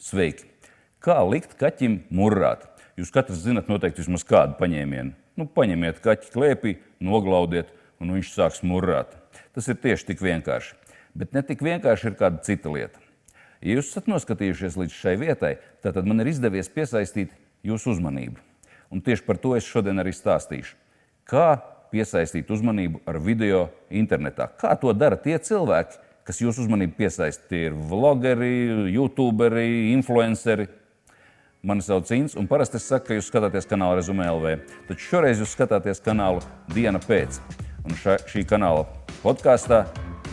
Sveiki! Kā likt kaķim murrāt? Jūs katrs zinat noteikti vismaz kādu paņēmienu. Nu, paņemiet kaķi klēpī, noglaudiet, un viņš sāks murrāt. Tas ir tieši tik vienkārši. Bet ne tik vienkārši ir kāda cita lieta. Ja jūs esat noskatījušies līdz šai vietai, tad man ir izdevies piesaistīt jūsu uzmanību. Un tieši par to es šodien arī stāstīšu. Kā piesaistīt uzmanību ar video internetā? Kā to dara tie cilvēki, kas jūsu uzmanību piesaista? Tie ir vlogeri, youtuberi, influenceri. Mani sauc Inns, un parasti es saku, ka jūs skatāties kanālu Rezumē LV. Taču šoreiz jūs skatāties kanālu Diena pēc. Un ša, šī kanāla podkāstā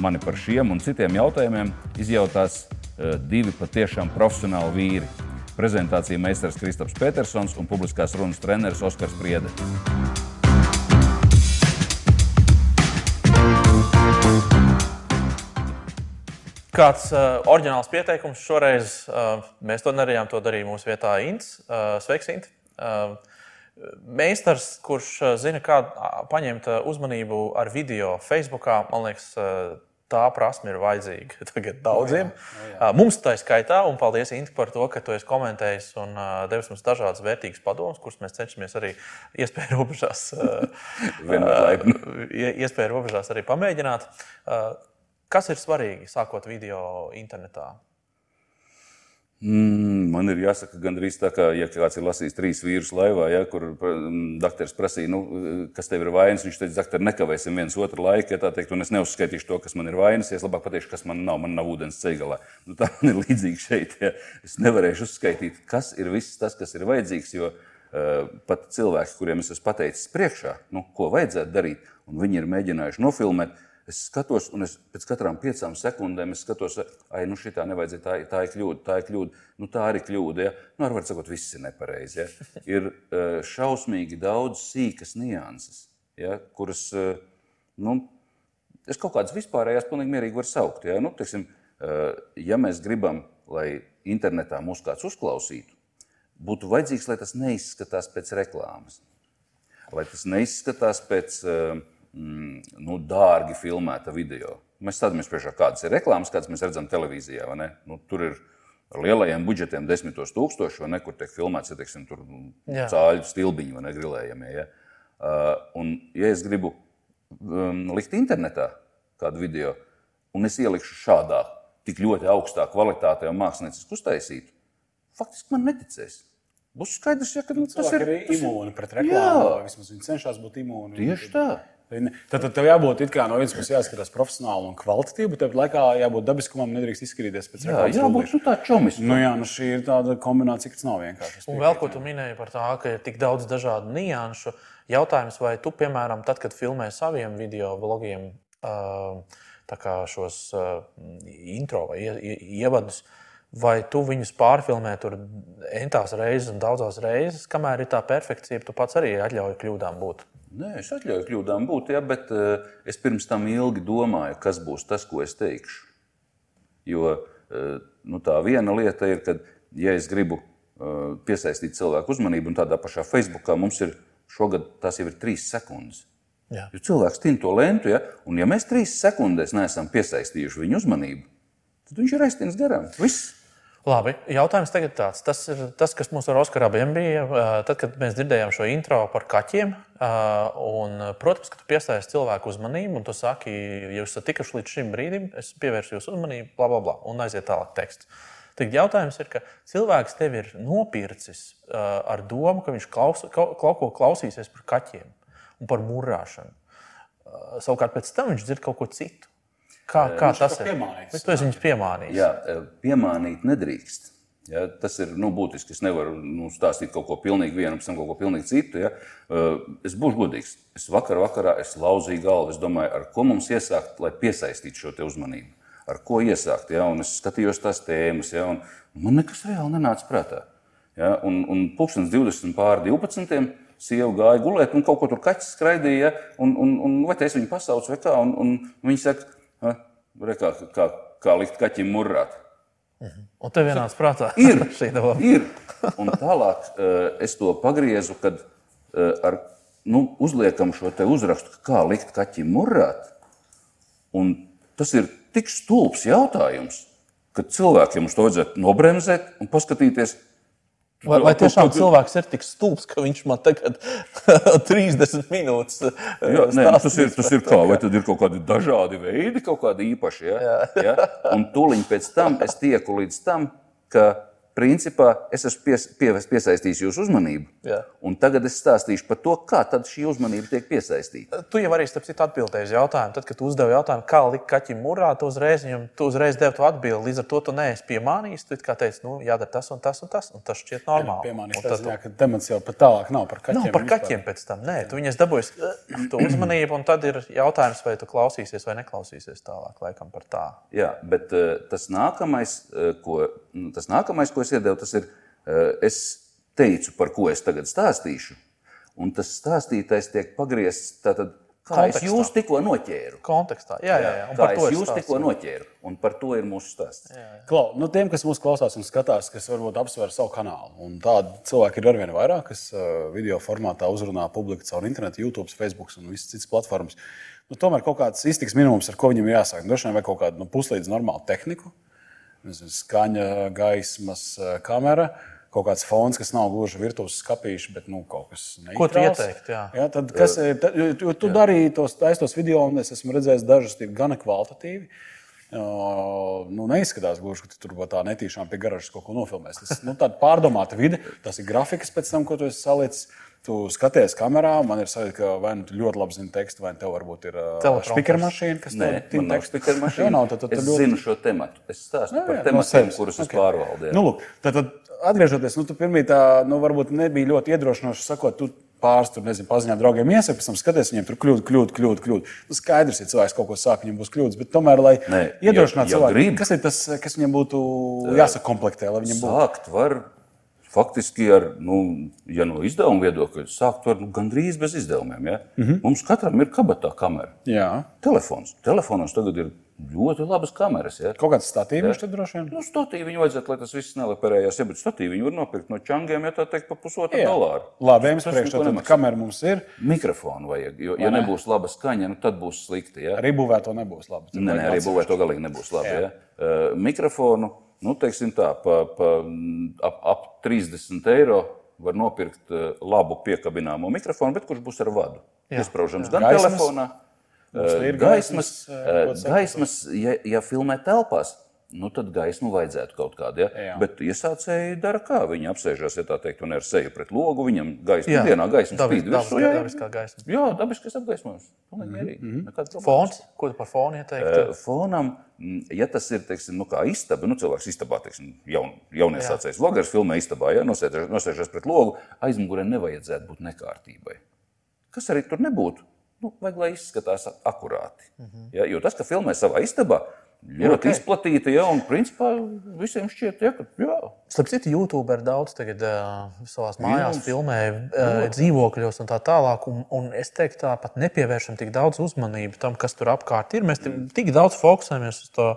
mani par šiem un citiem jautājumiem izjautās uh, divi patiešām profesionāli vīri. Prezentācija meistars Kristaps Petersons un publiskās runas treneris Oskars Priede. Kāds uh, oriģināls pieteikums šoreiz uh, mēs to nedarījām, to darīja mūsu vietā Ints. Uh, sveiks, Int! Uh, meistars, kurš uh, zina, kā paņemt uzmanību ar video Facebook, man liekas, uh, tā prasme ir vajadzīga tagad daudziem. O jā, o jā. Mums tā ir skaitā, un paldies, Inti, par to, ka tu esi komentējis un devis mums dažādas vērtīgas padomas, kuras mēs cenšamies arī iespēju robežās, iespēju robežās arī pamēģināt. Kas ir svarīgi sākot video internetā? Mm, man ir jāsaka, gandrīz tā, kā ja kāds ir lasījis trīs vīrus laivā, ja, kur mm, doktors prasīja, nu, kas tev ir vainas. Viņš teica, doktor, nekavēsim viens otru laiku, ja tā teikt, un es neuzskaitīšu to, kas man ir vainas. Ja es labāk pateikšu, kas man nav, man nav ūdens ceļgalā. Nu, tā man ir līdzīgi šeit. Ja. Es nevarēšu uzskaitīt, kas ir viss tas, kas ir vajadzīgs, jo uh, pat cilvēki, kuriem es esmu pateicis priekšā, nu, ko vajadzētu darīt, un viņi ir mēģinājuši nofilmēt, Es skatos, un es pēc katrām piecām sekundēm skatos, ah, nu, šī tā nevajadzēja, tā, tā ir kļūda, tā ir kļūda. Nu, tā arī kļūda. Ja? Nu, ar var sakot, viss ir nepareizi. Ja? Ir uh, šausmīgi daudz sīkas nianses, ja? kuras, uh, nu, es kaut kādas vispārējās pilnīgi mierīgi varu saukt. Ja, nu, teiksim, uh, ja mēs gribam, lai internetā mūs kāds uzklausītu, būtu vajadzīgs, lai tas neizskatās pēc reklāmas, lai tas neizskatās pēc uh, mm, nu, dārgi filmēta video. Mēs skatāmies priekšā, kādas ir reklāmas, kādas mēs redzam televīzijā. Nu, tur ir ar lielajiem budžetiem, desmitos tūkstoši, vai ne, kur tiek filmēts, ja teiksim, tur Jā. cāļu stilbiņi vai ne grilējamie. Ja? Uh, un, ja es gribu um, likt internetā kādu video, un es ielikšu šādā tik ļoti augstā kvalitātē un mākslinieciski uztaisītu, faktiski man neticēs. Būs skaidrs, ja, ka nu, tas ir imūni pret reklāmu. Vismaz viņi cenšas būt imūni. Tieši tā. Tad, tad tev jābūt no vienas puses jāskatās profesionāli un kvalitatīvi, bet tāpat laikā jābūt dabiskumam, nedrīkst izskatīties pēc reklāmas. Jā, jābūt nu, tādam čomis. Nu, jā, nu šī ir tāda kombinācija, kas nav vienkārša. Un vēl ko tu minēji par to, ka ir tik daudz dažādu nianšu. Jautājums, vai tu, piemēram, tad, kad filmē saviem video blogiem šos intro vai ievadus, vai tu viņus pārfilmē tur entās reizes un daudzās reizes, kamēr ir tā perfekcija, tu pats arī atļauj kļūdām būt. Nē, es atļauju kļūdām būt, ja, bet uh, es pirms tam ilgi domāju, kas būs tas, ko es teikšu. Jo uh, nu, tā viena lieta ir, ka, ja es gribu uh, piesaistīt cilvēku uzmanību, un tādā pašā Facebookā mums ir šogad tas jau ir trīs sekundes. Jā. Jo cilvēks tin to lentu, ja, un ja mēs trīs sekundēs neesam piesaistījuši viņu uzmanību, tad viņš ir aiztins garām. Viss. Labi, jautājums tagad tāds. Tas ir tas, kas mums ar Oskaru abiem bija. Tad, kad mēs dzirdējām šo intro par kaķiem, un, protams, ka tu piesaisti cilvēku uzmanību, un tu saki, ja jūs esat tikuši līdz šim brīdim, es pievēršu jūsu uzmanību, bla, bla, bla, un aiziet tālāk teksts. Tad jautājums ir, ka cilvēks tevi ir nopircis ar domu, ka viņš klaus, kaut ko klausīsies par kaķiem un par murāšanu. Savukārt pēc tam viņš dzird kaut ko citu. Kā, kā viņš tas ir? Tu esi viņus piemānījis. Jā, piemānīt nedrīkst. Ja, tas ir nu, būtiski. Es nevaru nu, stāstīt kaut ko pilnīgi vienu, pēc tam kaut ko pilnīgi citu. Ja. Es būšu godīgs. Es vakar vakarā es lauzīju galvu. Es domāju, ar ko mums iesākt, lai piesaistītu šo uzmanību. Ar ko iesākt? Ja, un es skatījos tās tēmas, ja, un man nekas reāli nenāca prātā. Ja, un, un pulkstenis 20 pār 12. Sieva gāja gulēt, un kaut ko tur kaķis skraidīja. Ja, un, un, un, vai es viņu pasaucu, vai kā? Un, un viņi saka, Re, kā, kā, kā likt kaķim murrāt. Mhm. Un tev vienāds prātā ir šī doma. Ir. Un tālāk uh, es to pagriezu, kad uh, ar, nu, uzliekam šo uzrakstu, kā likt kaķim murrāt. Un tas ir tik stulbs jautājums, ka cilvēkiem uz to vajadzētu nobremzēt un paskatīties. Vai, vai tiešām tu- cilvēks ir tik stulbs, ka viņš man tagad 30 minūtes Jā, nē, nu, tas ir, tas ir kā, vai tad ir kaut kādi dažādi veidi, kaut kādi īpaši. Ja? Ja? Un tūlīt pēc tam es tieku līdz tam, ka principā es esmu pies, pie, piesaistījis jūsu uzmanību. Jā. Un tagad es stāstīšu par to, kā tad šī uzmanība tiek piesaistīta. Tu jau arī atbildēji uz jautājumu. Tad, kad tu uzdevi jautājumu, kā likt kaķim murā, tu uzreiz, viņam, tu uzreiz devi to atbildi. Līdz ar to tu neesi piemānījis. Tu kā teici, nu, jādara tas un tas un tas, un tas šķiet normāli. Un tas tad ziņā, ka temats jau pat tālāk nav par kaķiem. Nav par kaķiem pēc tam. Nē, tu viņus dabūji to uzmanību, un tad ir jautājums, vai tu klausīsies vai neklausīsies tālāk, laikam par tā. Jā, bet uh, tas, nākamais, ko, nu, tas nākamais, ko es iedevu, tas ir, uh, es teicu, par ko es tagad stāstīšu. Un tas stāstītais tiek pagriezts tātad, kā Kontekstā. es jūs tikko noķēru. Kontekstā. Jā, jā, jā. Un Kā par to es jūs tikko noķēru. Un par to ir mūsu stāsts. Klau, nu, tiem, kas mūsu klausās un skatās, kas varbūt apsver savu kanālu. Un tādu cilvēku ir arvien vairāk, kas uh, video formātā uzrunā publiku caur internetu, YouTube, Facebook un visas citas platformas. Nu, tomēr kaut kāds iztiks minimums, ar ko viņam jāsāk. Droši vien vajag kaut kādu nu, puslīdz normālu tehniku, Nezinu, skaņa, gaismas, uh, kamera. Kaut kāds fons, kas nav gluži virtuves skāpīšs, bet nu, kaut kas tāds Ko tu ieteiktu, jā? Jā, tad, kas, ir- tad, jo- tu darīji tos taisnos video, un es esmu redzējis dažus gana kvalitatīvi. Uh, nu, neizskatās gluži, ka tu tur būtu tā netīšām pie garažas kaut ko nofilmēs. Tas ir nu, tāds pārdomāta vide, tas ir grafikas pēc tam, ko tu esi salicis. Tu skaties kamerā, man ir sajūta, ka vai nu tu ļoti labi zini tekstu, vai tev varbūt ir uh, speaker mašīna, kas Nē, tev nav tekstu. speaker mašīna. Jā, nav, tad, tad, es tad ļoti... zinu šo tematu. Es stāstu Jā, par jā, no tematiem, sevis. kurus es Ok. pārvaldu. Nu, lūk, tad, tad, atgriežoties, nu, tu pirmie tā nu, varbūt nebija ļoti iedrošinoši sakot, tu pāris tur, nezinu, paziņā draugiem iesaka, pēc tam skaties, viņiem tur kļūda, kļūda, kļūda. kļūda. Nu, skaidrs, ja cilvēks kaut ko sāk, viņam būs kļūdas, bet tomēr, lai iedrošinātu cilvēku, grib. kas ir tas, kas viņam būtu jāsakomplektē, lai viņam būtu. Sākt var faktiski ar, nu, ja no izdevuma viedokļa, sākt var nu, gandrīz bez izdevumiem. Ja? Mm. -hmm. Mums katram ir kabatā kamera. Jā, Telefons. Telefonos tagad ir ļoti labas kameras. Ja? kaut kāds statīvs tur droši vien. Nu, statīvi viņu vajadzētu, lai tas viss neliperējās. Ja, bet statīvi viņu var nopirkt no čangiem, ja tā teikt, par pusotru dolāru. Labi, jums priekšā nemaksā. kamera mums ir. Mikrofonu vajag, jo, ja ne? nebūs laba skaņa, nu, tad būs slikti. Ja? Arī būvēto nebūs labi. Nē, nē, arī būvēt to galīgi nebūs labi. Jā. Ja? Uh, mikrofonu, nu, teiksim tā, pa, pa, ap, ap 30 eiro var nopirkt uh, labu piekabināmo mikrofonu, bet kurš būs ar vadu. Iesprāžams gan Gaismas? telefonā, gaismas, gaismas, uh, uh, ko saka? gaismas ja, ja filmē telpās. Nu, tad gaismu vajadzētu kaut kādu. Ja? Jā. Bet iesācēji dara kā. Viņi apsēžās, ja tā teikt, un ar seju pret logu. Viņam gaisma Jā. dienā gaisma Dabis- spīd dabis- jā, jā. dabiskā gaisma. Jā, dabiskais apgaismojums. Nekāds problēmas. Fons, ko tu par fonu ieteiktu? Eh, Fonam, mm, ja tas ir teiksim, nu, kā istaba, nu, cilvēks istabā, teiksim, jaun, jauniesācējs vlogers, filmē istabā, ja, nosēžas pret logu, aizmugurē nevajadzētu būt nekārtībai. Kas arī tur nebūtu? Nu, vajag, lai izskatās akurāti. Ja, jo tas, ka filmē savā istabā, ļoti ok. izplatīta, ja, un principā visiem šķiet, ja, ka jā, Starp citu, YouTube ir daudz tagad uh, savā mājās, filmē, uh, dzīvokļos un tā tālāk. Un, un es teiktu, tā pat nepievēršam tik daudz uzmanību tam, kas tur apkārt ir. Mēs Mm. tik daudz fokusējamies uz to,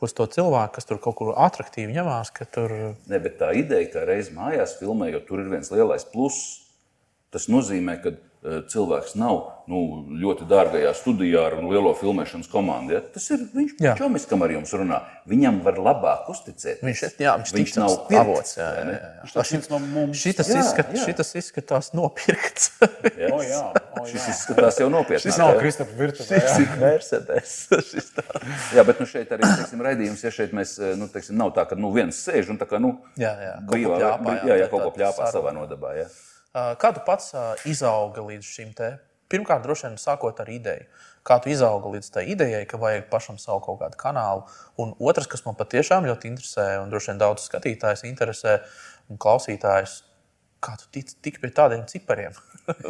uz to cilvēku, kas tur kaut kur attraktīvi ņemās, ka tur Ne, bet tā ideja, ka reiz mājās filmē, jo tur ir viens lielais pluss, tas nozīmē, ka eh, cilvēks nav nu, ļoti dārgajā studijā ar lielo filmēšanas komandu. Ja? Tas ir viņš, Jā. čomis, kam ar jums runā. Viņam var labāk uzticēt. viņš, jā, viņš, Viņš nav pirkts, jā, jā, jā, jā. Ir no. Šitas, Jā, izskat, jā. šitas izskatās nopirkts. Ja? O, jā, o, Šis jā. izskatās jau nopietni. Šis nav Kristofers Virtuvē. Šis ir Mercedes. Šis. Jā, bet nu, šeit arī teiksim, raidījums, ja šeit mēs, eh, nu, teiksim, nav tā, ka nu, viens sēž un tā kā, nu, Jā, jā, kaut jā, jā, jā, tā- kaut ko pļāpā savā nodabā. Ja? Kā tu pats izaugi līdz šim te? Pirmkārt, droši vien sākot ar ideju. Kā tu izaugi līdz tai idejai, ka vajag pašam savu kaut kādu kanālu? Un otrs, kas man patiešām ļoti interesē, un droši vien daudz skatītājs interesē un klausītājs, kā tu tici tik pie tādiem cipariem,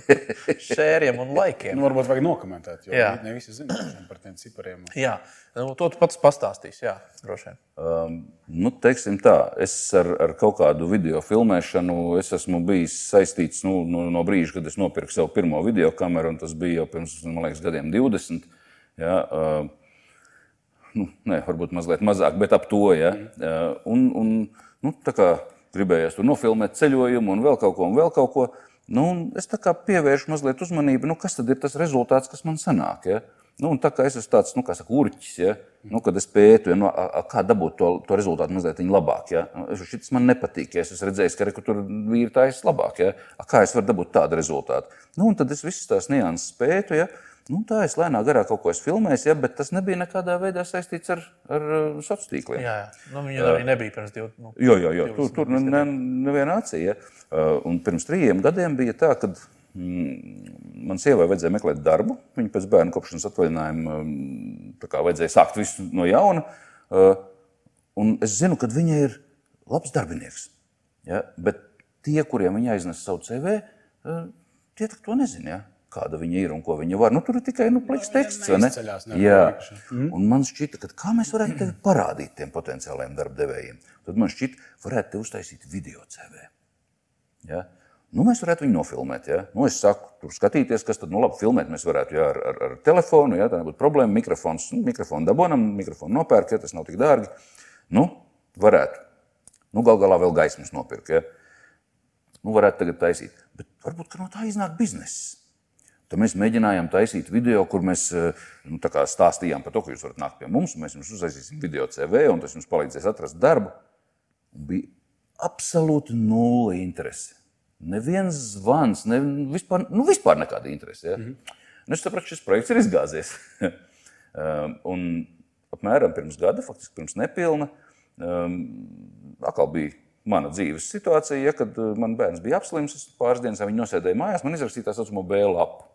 šēriem un laikiem? Nu, varbūt vajag nokomentēt, jo Jā. ne visi zina par tiem cipariem. Jā, nu, to tu pats pastāstīsi. Jā, droši vien. Um, nu, teiksim tā, es ar, ar kaut kādu video filmēšanu es esmu bijis saistīts nu, no, no brīža, kad es nopirku sev pirmo video kameru, un tas bija jau pirms man liekas, gadiem 20. Ja, uh, nu, ne, varbūt mazliet mazāk, bet ap to. Ja, uh, un, un, nu, tā kā gribējās tur nofilmēt ceļojumu un vēl kaut ko, vēl kaut ko. Nu, es tā kā pievēršu mazliet uzmanību, nu, kas tad ir tas rezultāts, kas man sanāk. Ja? Nu, tā kā es esmu tāds, nu, kā saka, urķis, ja, nu, kad es pētu, ja, nu, a, a, kā dabūt to, to rezultātu mazliet labāk. Ja. Šis man nepatīk, ja es esmu redzējis, ka, re, tur vīri taisas labāk. Ja. A, kā es varu dabūt tādu rezultātu? Nu, tad es visas tās nianses pētu. Ja. Nu, tā es lēnā garā kaut ko esmu filmējis, ja, bet tas nebija nekādā veidā saistīts ar, ar sociāliem tīkliem. Jā, jā. Nu, viņa arī nebija pirms diviem gadiem. Nu, jā, jā, jā. Tur, tur ne, neviena acīja. Ja. Un pirms trījiem gadiem bija tā, ka Mm, man sievai vajadzēja meklēt darbu. Viņa pēc bērnu kopšanas atvaļinājuma mm, vajadzēja sākt visu no jauna. Uh, un es zinu, ka viņa ir labs darbinieks. Ja? Bet tie, kuriem viņa aiznes savu CV, uh, tie to nezina. Ja? Kāda viņa ir un ko viņa var. Nu, tur ir tikai nu, pliks teksts. Ne? Jā, mm. un man šķita, ka kā mēs varētu tevi parādīt tiem potenciālajiem darbdevējiem, tad man šķita, varētu te uztaisīt video CV. Ja? Nu, mēs varētu viņu nofilmēt. Ja? Nu, es saku, tur skatīties, kas tad nu, labi filmēt. Mēs varētu ja, ar, ar, ar telefonu, ja tā nebūtu problēma. Mikrofons, nu, mikrofonu dabonam, mikrofonu nopērk, ja tas nav tik dārgi. Nu, varētu. Nu, gal galā vēl gaismas nopirkt. Ja? Nu, varētu tagad taisīt. Bet varbūt no tā iznāk bizness. Tad mēs mēģinājām taisīt video, kur mēs nu, stāstījām par to, ka jūs varat nākt pie mums, mēs jums uztaisīsim video CV, un tas jums palīdzēs atrast darbu. Un bija absolūti nulle interese. Neviens zvans, ne, vispār, nu, vispār nekāda interese. Ja? Mm -hmm. nu, es sapratu, šis projekts ir izgāzies. Um, un apmēram pirms gada, faktiski pirms nepilna, um, atkal bija mana dzīves situācija, ja, kad uh, man bērns bija apslims, es pāris dienas viņa nosēdēja mājās, man izrakstīja tā saucamo B lapu.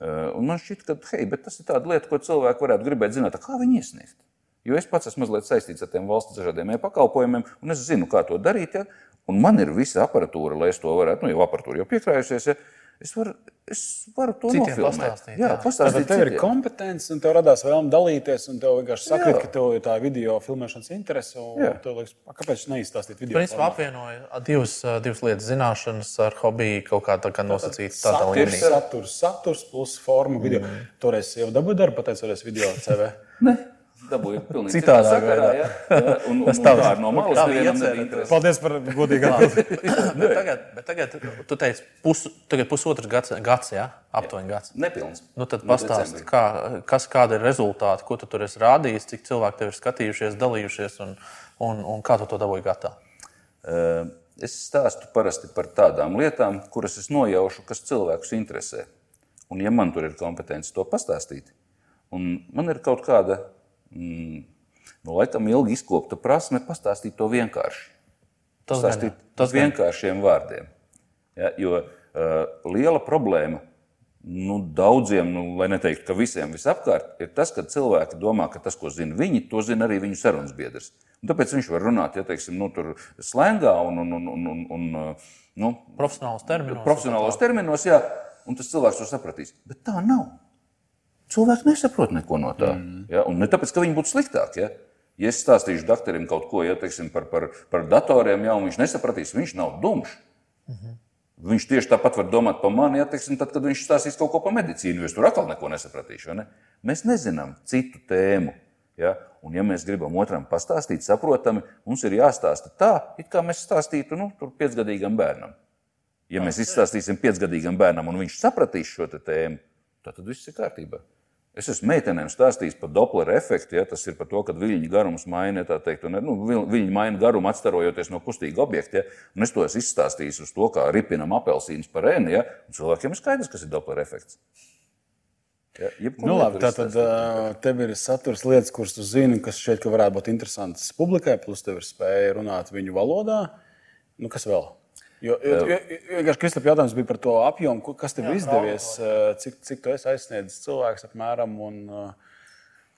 Uh, un man šķiet, ka hei, tas ir tāda lieta, ko cilvēki varētu gribēt zināt, kā viņi iesniegt. Jo es pats esmu mazliet saistīts ar tiem valsts dažādiem e-pakalpojumiem, un es zinu, kā to darīt. Ja? Un man ir visa aparatūra, lai es to varētu, nu, jau aparatūra jau piekrājusies. Ja? Es varu, es varu to Citiem nofilmēt. pastāstīt, jā, jā. pastāstīt. Tev ir kompetence, un tev radās vēlme dalīties, un tev vienkārši sakrīt, Jā. ka tev ir tā video filmēšanas interese. Tev liekas, "A, kāpēc neizstāstīt video? Principā formātā?" apvienoja divas, divas lietas, zināšanas ar hobiju, kaut kā tā kā nosacīta tādā līmenī. saturs, saturs plus forma video. Mm. Toreiz jau dabūju darbu, pateicoties video CV. Dabūju pilnīgi Citādā citā sakarā, ja? Un, un, un tā no malas Tā. Paldies par godīgu atbildību. bet tagad, bet tagad tu teici, pus, tagad pusotrs gads, gads ja? aptuveni gads. Nepilns. Nu, tad pastāsti, kā, kas, kāda ir rezultāti, ko tu tur esi rādījis, cik cilvēki tev ir skatījušies, dalījušies un, un, un kā tu to dabūji gatavā. Eh, Es stāstu parasti par tādām lietām, kuras es nojaušu, kas cilvēkus interesē. Un, ja man tur ir kompetence to pastāstīt, un man ir kaut kāda, mm, nu, laikam, ilgi izkopta prasme pastāstīt to vienkārši. Tas gan, Pastāstīt jā. Tas gan. vienkāršiem vārdiem. Ja, jo uh, liela problēma nu, daudziem, nu, lai neteiktu, ka visiem visapkārt, ir tas, ka cilvēki domā, ka tas, ko zina viņi, to zina arī viņu sarunas biedrs. Un tāpēc viņš var runāt, ja teiksim, nu, tur slēngā un, un, un, un, un, un nu, Profesionāls termins. profesionālos terminos, jā, un tas cilvēks to sapratīs. Bet tā nav. Cilvēki nesaprot neko no tā. Mm. Ja? Un ne tāpēc, ka viņi būtu sliktāki. Ja? ja es stāstīšu doktoram kaut ko ja, teiksim, par, par, par datoriem, ja, un viņš nesapratīs, viņš nav dumšs. Mm -hmm. Viņš tieši tāpat var domāt par mani, ja, teiksim, tad, kad viņš stāstīs kaut ko par medicīnu, jo es tur atkal neko nesapratīšu. Ne? Mēs nezinām citu tēmu. Ja? Un, ja mēs gribam otram pastāstīt, saprotami, mums ir jāstāsta tā, it kā mēs stāstītu nu, piecgadīgam bērnam. Ja mēs izstāstīsim piecgadīgam bērnam, un viņš sapratīs šo tēmu, tad, tad viss ir kārtībā. Es esmu meitenēm stāstījis par Doppler efektu. Ja, tas ir par to, ka viļņu garums maina, tā teikt, un, nu, viļņu maina garumu atstarojoties no kustīga objekta. Ja, un es to esmu izstāstījis uz to, kā ripinam apelsīnus par ēnu. Ja, cilvēkiem ir skaidrs, kas ir Doppler efekts. Ja, Nu, labi, tā tad uh, tev ir saturs lietas, kuras tu zini, kas šeit ka varētu būt interesantas publikai, plus tev ir spēja runāt viņu valodā. Nu, kas vēl? Jo, jo, jo, jo vienkārši Kristap, jautājums bija par to apjomu, kas tev ir izdevies, uh, cik, cik tu esi aizsniedzis cilvēks apmēram un, uh,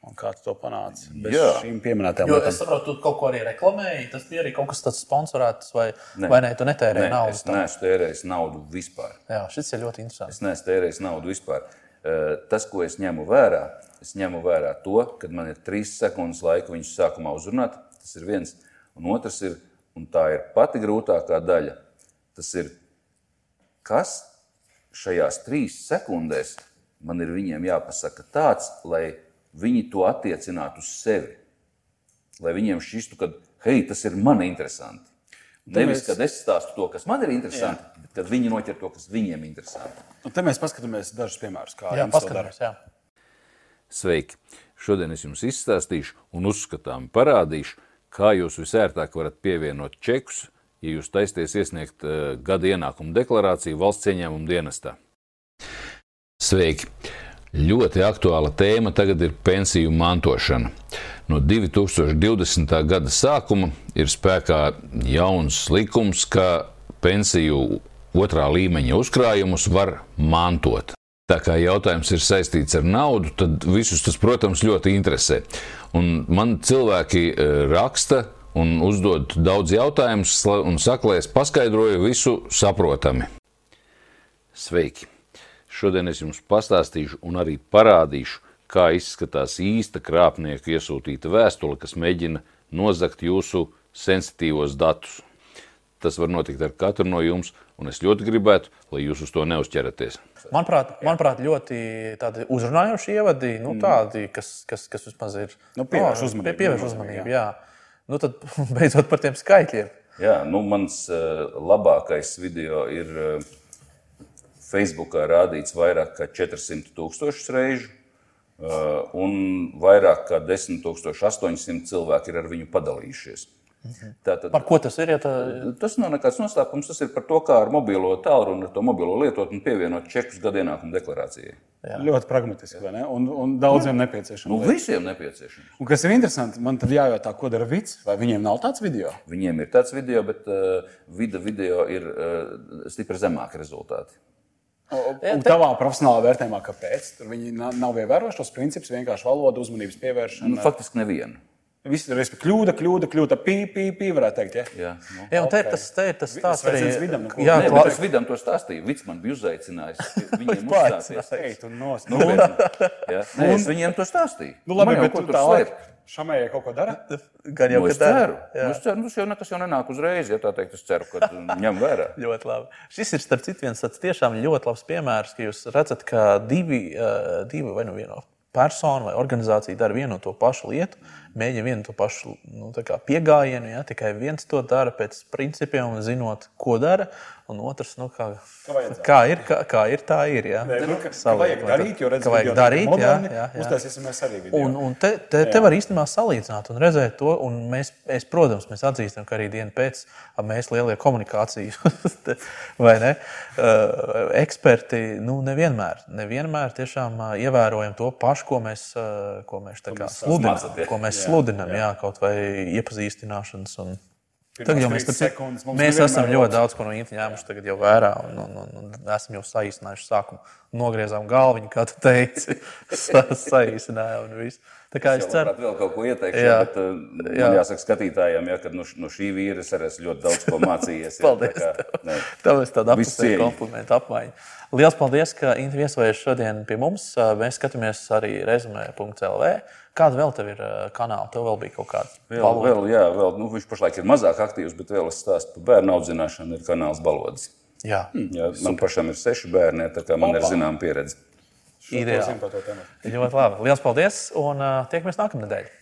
un kā tu to panāci. Bez Jā. šīm pieminētajām Jo lietām. es saprotu, tu kaut ko arī reklamēji. Tas bija arī kaut kas tāds sponsorēts, vai, Nē. vai nē, tu netērēji Nē, naudu. es neesmu tērējis naudu vispār. Jā, šis ir ļoti interesants. Es neesmu tērējis naudu vispār. Eh, Tas, ko es ņemu vērā, es ņemu vērā to, ka man ir trīs sekundes laika viņus sākumā uzrunāt. Tas ir viens. Un otrs ir, un tā ir pati grūtākā daļa, tas ir, kas šajās trīs sekundēs man ir viņiem jāpasaka tāds, lai viņi to attiecinātu uz sevi. Lai viņiem šķistu, ka, hei, tas ir man interesanti. Nevis, mēs- kad es stāstu to, kas man ir interesanti, Jā. bet kad viņi noķer to, kas viņiem ir interesanti. Un te mēs paskatāmies dažus piemērus, kā Jā, paskatāmies. Jā. Sveiki! Šodien es jums izstāstīšu un uzskatām parādīšu, kā jūs visērtāk varat pievienot čekus, ja jūs taisties iesniegt uh, gada ienākumu deklarāciju valsts ieņēmuma dienestā. Sveiki! Ļoti aktuāla tēma tagad ir pensiju mantošana. No 2020. gada sākuma ir spēkā jauns likums, ka pensiju otrā līmeņa uzkrājumus var mantot. Tā kā jautājums ir saistīts ar naudu, tad visus tas, protams, ļoti interesē. Un man cilvēki e, raksta un uzdod daudz jautājumus, un saka, lai es paskaidroju visu saprotami. Sveiki! Šodien es jums pastāstīšu un arī parādīšu, kā izskatās īsta krāpnieka iesūtīta vēstule, kas mēģina nozagt jūsu sensitīvos datus. Tas var notikt ar katru no jums, un es ļoti gribētu, lai jūs uz to neuzķeraties. Manuprāt, manuprāt ļoti uzrunājoši ievadi, nu, tādi, kas, kas, kas vismaz ir Nu, pievērš uzmanību. Pievērš uzmanību jā. Nu, tad beidzot par tiem skaitļiem. Jā, nu, mans uh, labākais video ir uh, Facebookā rādīts vairāk kā 400 tūkstošus reižu, uh, un vairāk kā 10 800 cilvēki ir ar viņu padalījušies. Tātad, Par ko tas ir? Ja tā... Tas nav nekāds noslēpums. Tas ir par to, kā ar mobilo tālruni, ar to mobilo lietotni pievienot čekus gada ienākuma deklarācijai. Ļoti pragmatiski, vai ne? Un, un daudziem nepieciešams. Nu, visiem nepieciešams. Un kas ir interesanti, man tad jājautā, ko dara Vits, vai viņiem nav tāds video? Viņiem ir tāds video, bet uh, vida video ir uh, stipri zemāki rezultāti. Un tavā profesionālā vērtējumā, kāpēc? Tur viņi na- nav ievērojuši tos principus, vienkārši valoda, uzmanības pievēršana. Nu, faktiski nevienu. Viss ir kļūda, kļūda, kļūda, pī, pī, pī, varētu teikt. Ja? Jā, nu. Jā, un te ir tas, te ir tas tāds arī. Vidam, nu, ko? Jā, Nē, klā... es vidam to stāstīju. Vits man bija uzaicinājis viņiem pats. uzstāties. Ej, tu nost. Nu, bet, jā, nē, es viņiem to stāstīju. Nu, labi, jau bet ko tu tur slēpt? šamējai kaut ko dara? Gan jau Nu, ka es dara. ceru. Nu, es ceru, nu, tas jau nekas jau nenāk uzreiz, ja tā teikt. Es ceru, ka ņem vērā. Ļoti labi. Šis ir starp citu viens tāds tiešām ļoti labs piemērs, ka jūs redzat, ka divi, eh, divi vai nu viena persona vai organizācija dara vienu un to pašu lietu, mēģina vienu to pašu nu, piegājienu. Ja? Tikai viens to dara pēc principiem, un zinot, ko dara, un otrs, nu, kā, Kā ir, kā, kā ir, tā ir. Ja? Nē, nu, ka, ka Saliek, vajag vai darīt, jo redzat, ka vajag darīt, jā, jā, jā. Uztaisīsim mēs arī video. Un, un te, te, te var īstenībā salīdzināt un redzēt to. Un mēs, es, protams, mēs atzīstam, ka arī dienu pēc mēs lielie komunikācijas vai ne, uh, eksperti nu, nevienmēr, nevienmēr tiešām uh, ievērojam to pašu, ko mēs, uh, ko mēs, sludinām. Ko mēs sludinām, jā, kaut vai iepazīstināšanas. Un, Pirmās Tagad jau mēs, 30 starp citu, sekundes mums mēs esam ļoti daudz ko no īņķa ņēmuši tagad jau vērā un, un, un, un esam jau saīsinājuši sākumu. Nogriezām galviņu, kā tu teici, sa, saīsinājām un viss. Tā kā es Es ceru, ceru, vēl kaut ko ieteikšu, Jā. jā. bet uh, Jā. jāsaka skatītājiem, ja, ka no, no šī vīra es arī esmu ļoti daudz ko mācījies. ja, Paldies tā kā, nē. Tev ir tāda apziņa, cieņu. komplimentu apmaiņa. Lielas paldies, ka Intu viesojies šodien pie mums. Mēs skatāmies arī rezumē.lv. Kāda vēl tev ir ā, kanāla? Tev vēl bija kaut kāda Vēl, valoda? vēl, jā, vēl, nu, viņš pašlaik ir mazāk aktīvs, bet vēl es stāstu par bērnu audzināšanu. Ir kanāls Balodas. Jā, Jā, man pašam ir seši bērni, tā kā man ir zināma pieredze. ideāli. Ļoti labi. Lielas paldies un ā, tiekamies nākamnedēļ.